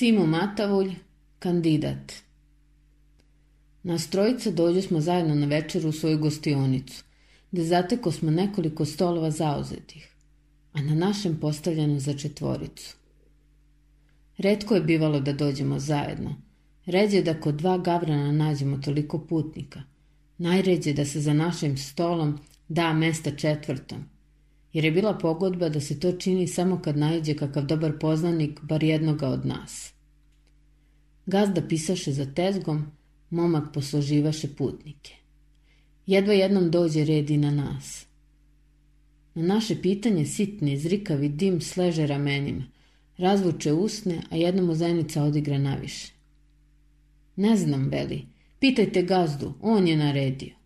Simo Matavulj, kandidat. Nas trojica dođu smo zajedno na večer u svoju gostionicu, gde zateko smo nekoliko stolova zauzetih, a na našem postavljeno za četvoricu. Redko je bivalo da dođemo zajedno. Ređe da kod dva gavrana nađemo toliko putnika. Najređe da se za našim stolom da mesta četvrtom, jer je bila pogodba da se to čini samo kad najđe kakav dobar poznanik bar jednoga od nas. Gazda pisaše za tezgom, momak posloživaše putnike. Jedva jednom dođe red i na nas. Na naše pitanje sitni, zrikavi dim sleže ramenima, razvuče usne, a jedna mu zajednica odigra naviše. Ne znam, veli, pitajte gazdu, on je naredio.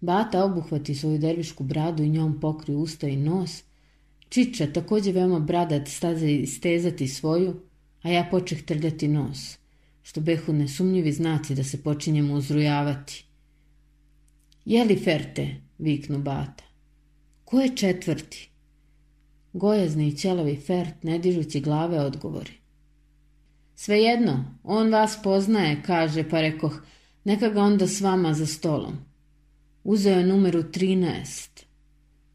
Bata obuhvati svoju dervišku bradu i njom pokri usta i nos. Čiča, takođe veoma bradat, staze stezati svoju, a ja počeh trljati nos, što behu nesumnjivi znaci da se počinjemo uzrujavati. Jeli ferte, viknu Bata. Ko je četvrti? Gojazni i ćelavi fert, ne dižući glave, odgovori. Svejedno, on vas poznaje, kaže, pa rekoh, neka ga onda s vama za stolom. Uzeo je numeru 13.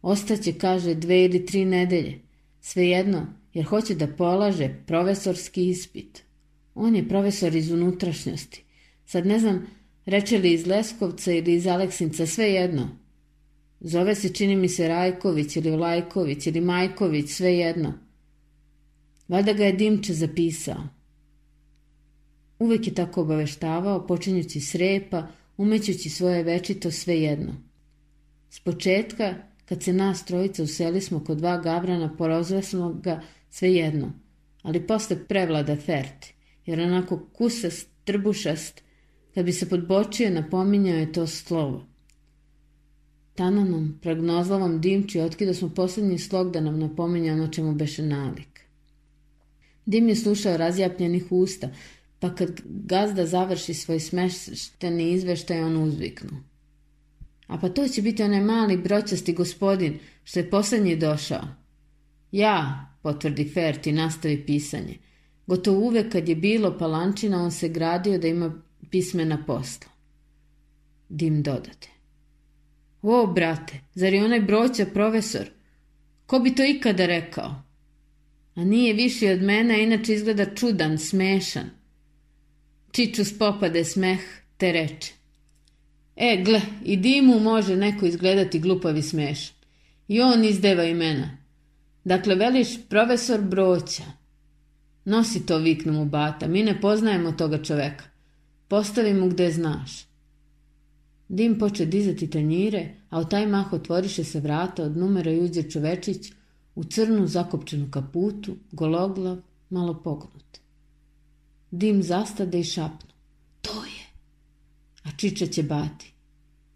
Ostaće, kaže, dve ili tri nedelje. Svejedno, jer hoće da polaže profesorski ispit. On je profesor iz unutrašnjosti. Sad ne znam, reče li iz Leskovca ili iz Aleksinca, svejedno. Zove se, čini mi se, Rajković ili Lajković ili Majković, svejedno. Valjda ga je Dimče zapisao. Uvek je tako obaveštavao, počinjući s repa, umećući svoje večito svejedno. S početka, kad se nas trojica useli smo kod dva gavrana, porozve smo ga svejedno, ali posle prevlada ferti, jer onako kusast, trbušast, kad bi se podbočio, napominjao je to slovo. Tananom, pragnozlavom dimči, otkida smo poslednji slog da nam napominja ono čemu beše nalik. Dim je slušao razjapljenih usta, pa kad gazda završi svoj smešteni izveštaj, on uzviknu. A pa to će biti onaj mali broćasti gospodin što je poslednji došao. Ja, potvrdi Fert i nastavi pisanje. Gotovo uvek kad je bilo palančina, on se gradio da ima pismena posla. Dim dodate. O, brate, zar je onaj broća profesor? Ko bi to ikada rekao? A nije viši od mene, inače izgleda čudan, smešan. Čiču spopade smeh, te reče. E, gle, i dimu može neko izgledati glupavi smešan. I on izdeva imena. Dakle, veliš profesor Broća. Nosi to, viknu mu bata, mi ne poznajemo toga čoveka. Postavi mu gde znaš. Dim poče dizati tanjire, a u taj mah otvoriše se vrata od numera i uđe čovečić u crnu zakopčenu kaputu, gologlav, malo pognut. Dim zastade i šapnu. To je. A Čiča će bati.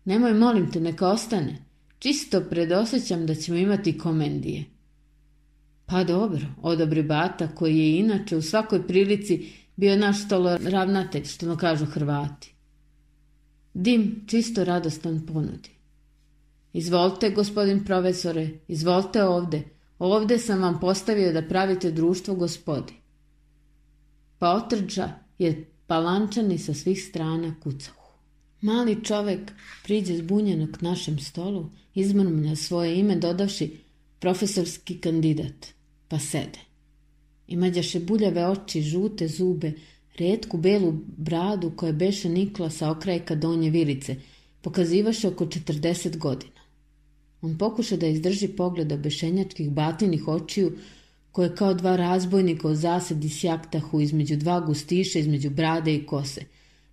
Nemoj, molim te, neka ostane. Čisto predosećam da ćemo imati komendije. Pa dobro, odobri Bata, koji je inače u svakoj prilici bio naš stolo ravnatelj, što no kažu Hrvati. Dim čisto radostan ponudi. Izvolite, gospodin profesore, izvolite ovde. Ovde sam vam postavio da pravite društvo gospodi. Pa otrđa je palančani sa svih strana kucahu. Mali čovek priđe zbunjeno k našem stolu, izmrmlja svoje ime dodavši profesorski kandidat, pa sede. Imađaše buljave oči, žute zube, redku belu bradu koja beše nikla sa okrajka donje vilice, pokazivaše oko 40 godina. On pokuša da izdrži pogled obešenjačkih batinih očiju, koje kao dva razbojnika zasedi sjaktahu između dva gustiša, između brade i kose.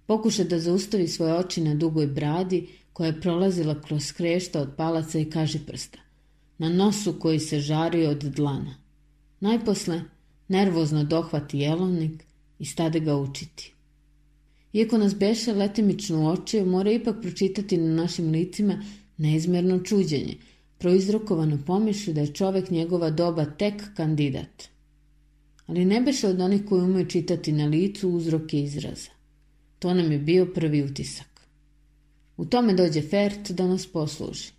Pokuša da zaustavi svoje oči na dugoj bradi, koja je prolazila kroz krešta od palaca i kaže prsta. Na nosu koji se žario od dlana. Najposle, nervozno dohvati jelovnik i stade ga učiti. Iako nas beše letimično u oči, mora ipak pročitati na našim licima neizmerno čuđenje, proizrokovano pomišlju da je čovek njegova doba tek kandidat. Ali ne beše od onih koji umeju čitati na licu uzroke izraza. To nam je bio prvi utisak. U tome dođe Fert da nas posluži.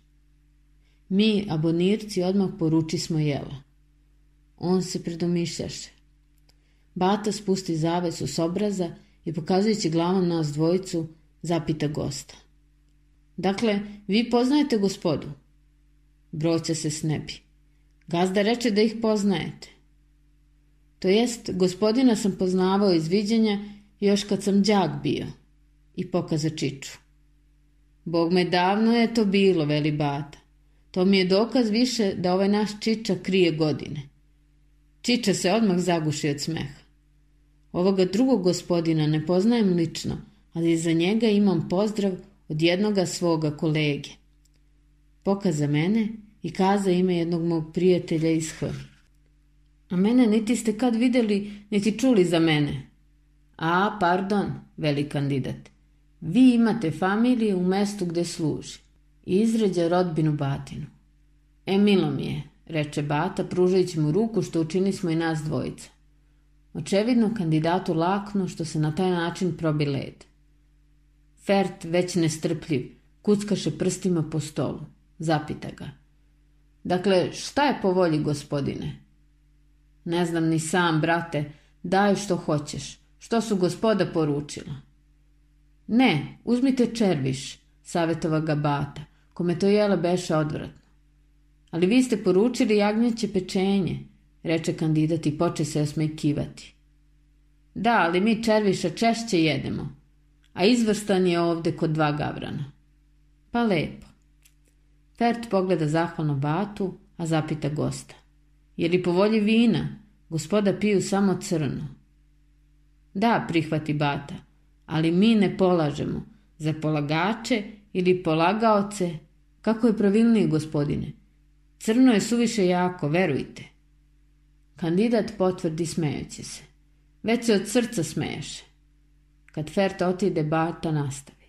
Mi, abonirci, odmah poruči smo jela. On se predomišljaše. Bata spusti zavesu s obraza i pokazujući glavom nas dvojicu, zapita gosta. Dakle, vi poznajete gospodu? Broća se snebi. Gazda reče da ih poznajete. To jest, gospodina sam poznavao iz viđenja još kad sam đak bio i pokaza čiču. Bog me davno je to bilo, veli bata. To mi je dokaz više da ovaj naš čiča krije godine. Čiča se odmah zaguši od smeha. Ovoga drugog gospodina ne poznajem lično, ali za njega imam pozdrav od jednoga svoga kolege. Pokaza mene i kaza ime jednog mog prijatelja iz H. A mene niti ste kad videli, niti čuli za mene. A, pardon, veli kandidat. Vi imate familiju u mestu gde služi. I izređa rodbinu Batinu. E, milo mi je, reče Bata, pružajući mu ruku što učini smo i nas dvojica. Očevidno kandidatu lakno što se na taj način probi led. Fert, već nestrpljiv, kuckaše prstima po stolu. Zapita ga. Dakle, šta je po volji gospodine? Ne znam ni sam, brate, daj što hoćeš. Što su gospoda poručila? Ne, uzmite červiš, savjetova ga bata, kome to jelo beše odvratno. Ali vi ste poručili jagnjeće pečenje, reče kandidat i poče se osmejkivati. Da, ali mi červiša češće jedemo, a izvrstan je ovde kod dva gavrana. Pa lepo. Fert pogleda zahvalno batu, a zapita gosta. Je li po volji vina? Gospoda piju samo crno. Da, prihvati bata, ali mi ne polažemo. Za polagače ili polagaoce, kako je pravilniji gospodine? Crno je suviše jako, verujte. Kandidat potvrdi smejući se. Već se od srca smeješe. Kad Fert otide, Bata nastavi.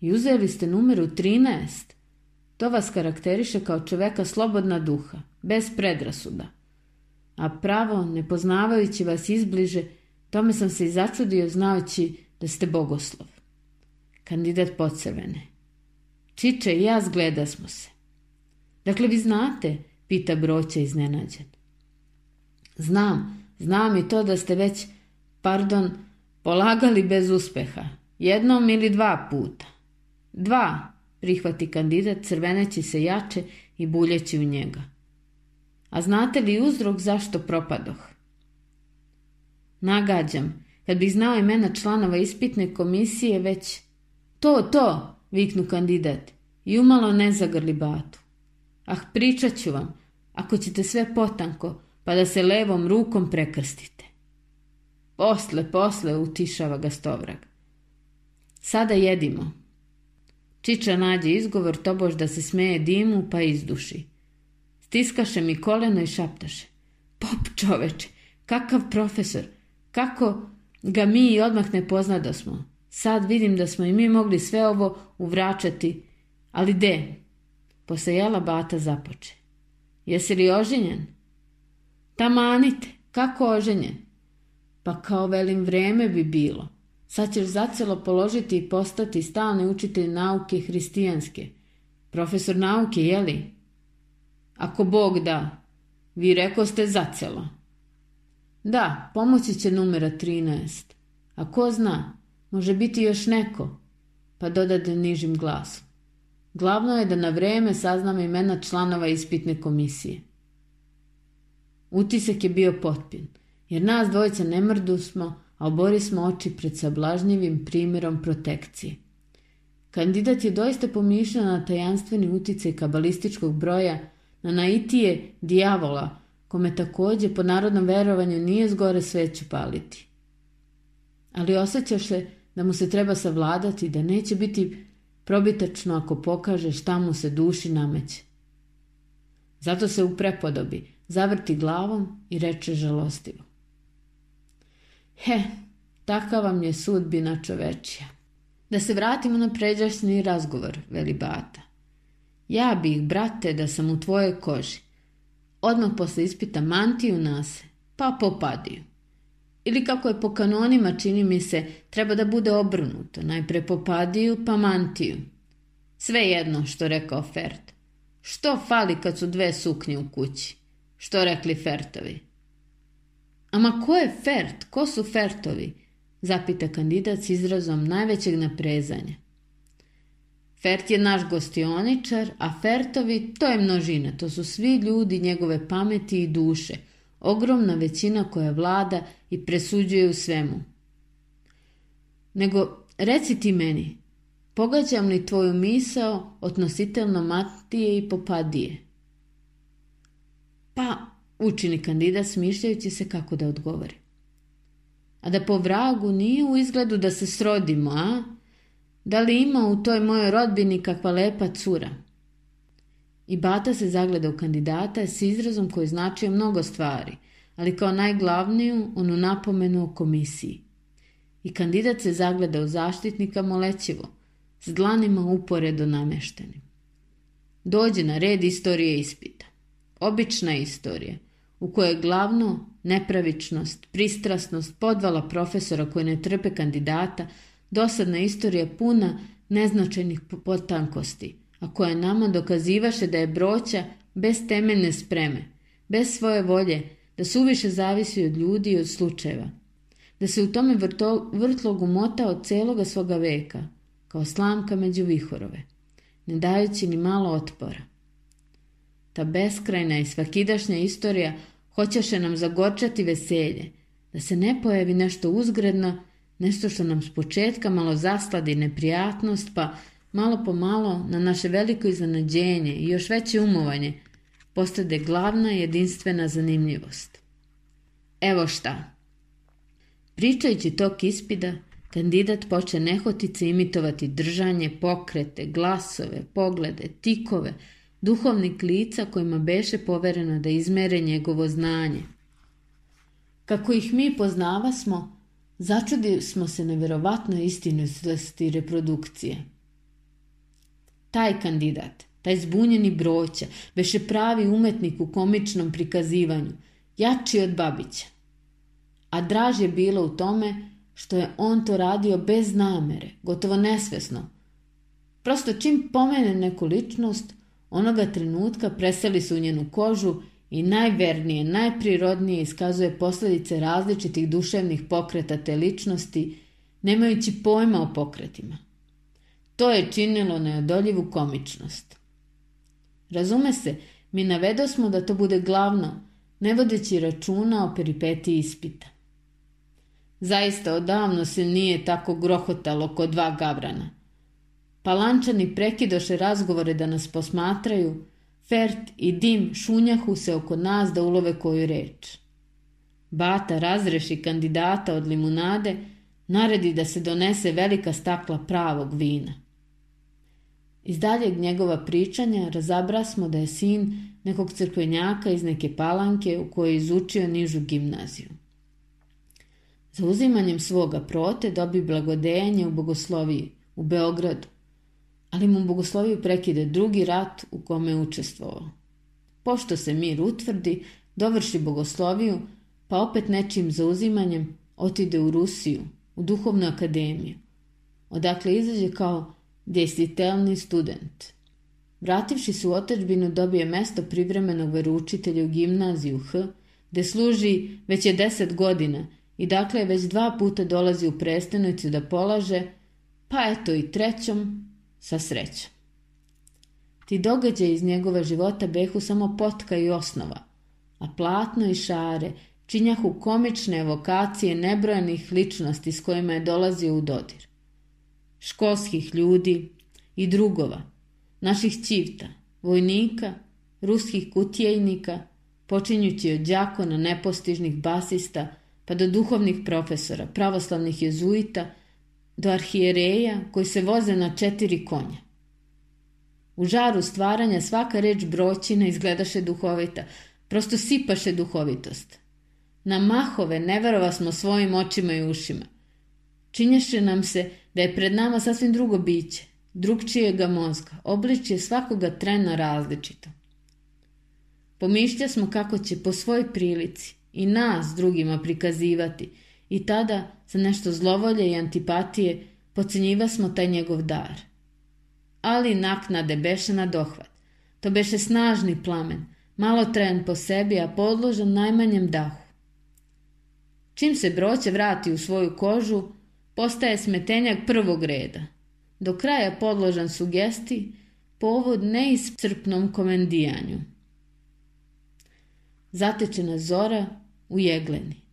I uzeli ste numeru 13. To vas karakteriše kao čoveka slobodna duha, bez predrasuda. A pravo, ne poznavajući vas izbliže, tome sam se i začudio znajući da ste bogoslov. Kandidat podsevene. Čiče i ja zgleda smo se. Dakle, vi znate, pita Broća iznenađen. Znam, znam i to da ste već, pardon, polagali bez uspeha. Jednom ili dva puta. Dva, prihvati kandidat crveneći se jače i buljeći u njega. A znate li uzrok zašto propadoh? Nagađam, kad bih znao imena članova ispitne komisije već... To, to, viknu kandidat i umalo ne zagrli batu. Ah, pričat ću vam, ako ćete sve potanko, pa da se levom rukom prekrstite. Posle, posle, utišava ga Stovrag. Sada jedimo. Čiča nađe izgovor, tobož da se smeje dimu, pa izduši. Stiskaše mi koleno i šaptaše. Pop čoveče, kakav profesor, kako ga mi i odmah ne pozna da smo. Sad vidim da smo i mi mogli sve ovo uvračati, ali de? Posle jela bata započe. Jesi li oženjen? Tamanite, kako oženjen? Pa kao velim vreme bi bilo. Sad ćeš zacelo položiti i postati stalni učitelj nauke hristijanske. Profesor nauke, jeli? Ako Bog da. Vi reko ste zacelo. Da, pomoći će numera 13. A ko zna, može biti još neko. Pa dodade nižim glasom. Glavno je da na vreme saznamo imena članova ispitne komisije. Utisak je bio potpin, jer nas dvojica ne mrdu smo, a obori smo oči pred sablažnjivim primjerom protekcije. Kandidat je doista pomišljao na tajanstveni uticaj kabalističkog broja, na naitije dijavola, kome takođe po narodnom verovanju nije zgore sveću paliti. Ali osjeća se da mu se treba savladati, da neće biti probitačno ako pokaže šta mu se duši nameće. Zato se u prepodobi zavrti glavom i reče žalostivo. He, takav vam je sudbina čovečija. Da se vratimo na pređašnji razgovor, veli Bata. Ja bih, brate, da sam u tvojoj koži. Odmah posle ispita mantiju nase, pa popadiju. Ili kako je po kanonima, čini mi se, treba da bude obrnuto. Najpre popadiju, pa mantiju. Sve jedno, što rekao Fert. Što fali kad su dve suknje u kući? Što rekli Fertovi? Ama ko je Fert? Ko su Fertovi? Zapita kandidat s izrazom najvećeg naprezanja. Fert je naš gostioničar, a Fertovi to je množina, to su svi ljudi njegove pameti i duše, ogromna većina koja vlada i presuđuje u svemu. Nego, reci ti meni, pogađam li tvoju misao odnositelno Matije i Popadije? Pa, učini kandidat smišljajući se kako da odgovori. A da po vragu nije u izgledu da se srodimo, a? Da li ima u toj mojoj rodbini kakva lepa cura? I Bata se zagleda u kandidata s izrazom koji značio mnogo stvari, ali kao najglavniju onu napomenu o komisiji. I kandidat se zagleda u zaštitnika molećivo, s dlanima uporedo nameštenim. Dođe na red istorije ispita. Obična istorija, u kojoj je glavno nepravičnost, pristrasnost podvala profesora koji ne trpe kandidata, dosadna istorija puna neznačajnih potankosti, a koja nama dokazivaše da je broća bez temeljne spreme, bez svoje volje, da suviše zavisi od ljudi i od slučajeva, da se u tome vrto, vrtlogu mota od celoga svoga veka, kao slamka među vihorove, ne dajući ni malo otpora. Ta beskrajna i svakidašnja istorija hoćeše nam zagorčati veselje, da se ne pojavi nešto uzgredno, nešto što nam s početka malo zasladi neprijatnost, pa malo po malo na naše veliko iznenađenje i još veće umovanje postade glavna jedinstvena zanimljivost. Evo šta. Pričajući tok ispida, kandidat poče nehotice imitovati držanje, pokrete, glasove, poglede, tikove, duhovnik lica kojima beše povereno da izmere njegovo znanje. Kako ih mi poznava smo, začudi smo se neverovatno istinosnosti reprodukcije. Taj kandidat, taj zbunjeni broća, beše pravi umetnik u komičnom prikazivanju, jači od Babića. A draž je bilo u tome što je on to radio bez namere, gotovo nesvesno. Prosto čim pomene neku ličnost, Onoga trenutka preseli su u njenu kožu i najvernije, najprirodnije iskazuje posljedice različitih duševnih pokreta te ličnosti, nemajući pojma o pokretima. To je činilo neodoljivu komičnost. Razume se, mi navedosmo da to bude glavno, ne vodeći računa o peripetiji ispita. Zaista odavno se nije tako grohotalo kod dva gavrana – Palančani prekidoše razgovore da nas posmatraju, Fert i Dim šunjahu se oko nas da ulove koju reč. Bata razreši kandidata od limunade, naredi da se donese velika stakla pravog vina. Iz daljeg njegova pričanja razabra smo da je sin nekog crkvenjaka iz neke palanke u kojoj je izučio nižu gimnaziju. Za uzimanjem svoga prote dobi blagodejanje u bogosloviji u Beogradu, ali mu bogosloviju prekide drugi rat u kome je učestvovao. Pošto se mir utvrdi, dovrši bogosloviju, pa opet nečim zauzimanjem otide u Rusiju, u duhovnu akademiju, odakle izađe kao djesitelni student. Vrativši se u otečbinu dobije mesto privremenog veručitelja u gimnaziju H, gde služi već je deset godina i dakle već dva puta dolazi u prestanicu da polaže, pa eto i trećom sa srećom. Ti događaj iz njegova života behu samo potka i osnova, a platno i šare činjahu komične evokacije nebrojanih ličnosti s kojima je dolazio u dodir. Školskih ljudi i drugova, naših civta, vojnika, ruskih kutjejnika, počinjući od đakona nepostižnih basista, pa do duhovnih profesora, pravoslavnih jezuita – do arhijereja koji se voze na četiri konja. U žaru stvaranja svaka reč broćina izgledaše duhovita, prosto sipaše duhovitost. Na mahove neverova smo svojim očima i ušima. Činješe nam se da je pred nama sasvim drugo biće, drugčijega mozga, obličje svakoga trena različito. Pomišlja smo kako će po svojoj prilici i nas drugima prikazivati – i tada, sa nešto zlovolje i antipatije, pocenjiva smo taj njegov dar. Ali naknade beše na dohvat. To beše snažni plamen, malo tren po sebi, a podložan najmanjem dahu. Čim se broće vrati u svoju kožu, postaje smetenjak prvog reda. Do kraja podložan sugesti, povod neiscrpnom komendijanju. Zatečena zora u jegleni.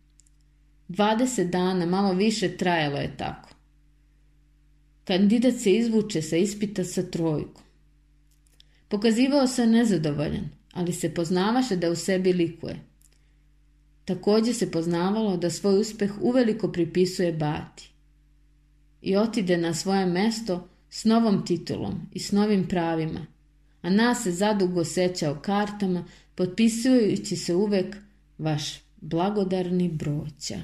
20 dana, malo više trajalo je tako. Kandidat se izvuče sa ispita sa trojkom. Pokazivao se nezadovoljan, ali se poznavaše da u sebi likuje. Također se poznavalo da svoj uspeh uveliko pripisuje Bati. I otide na svoje mesto s novom titulom i s novim pravima, a nas se zadugo seća o kartama, potpisujući se uvek vaš blagodarni broća.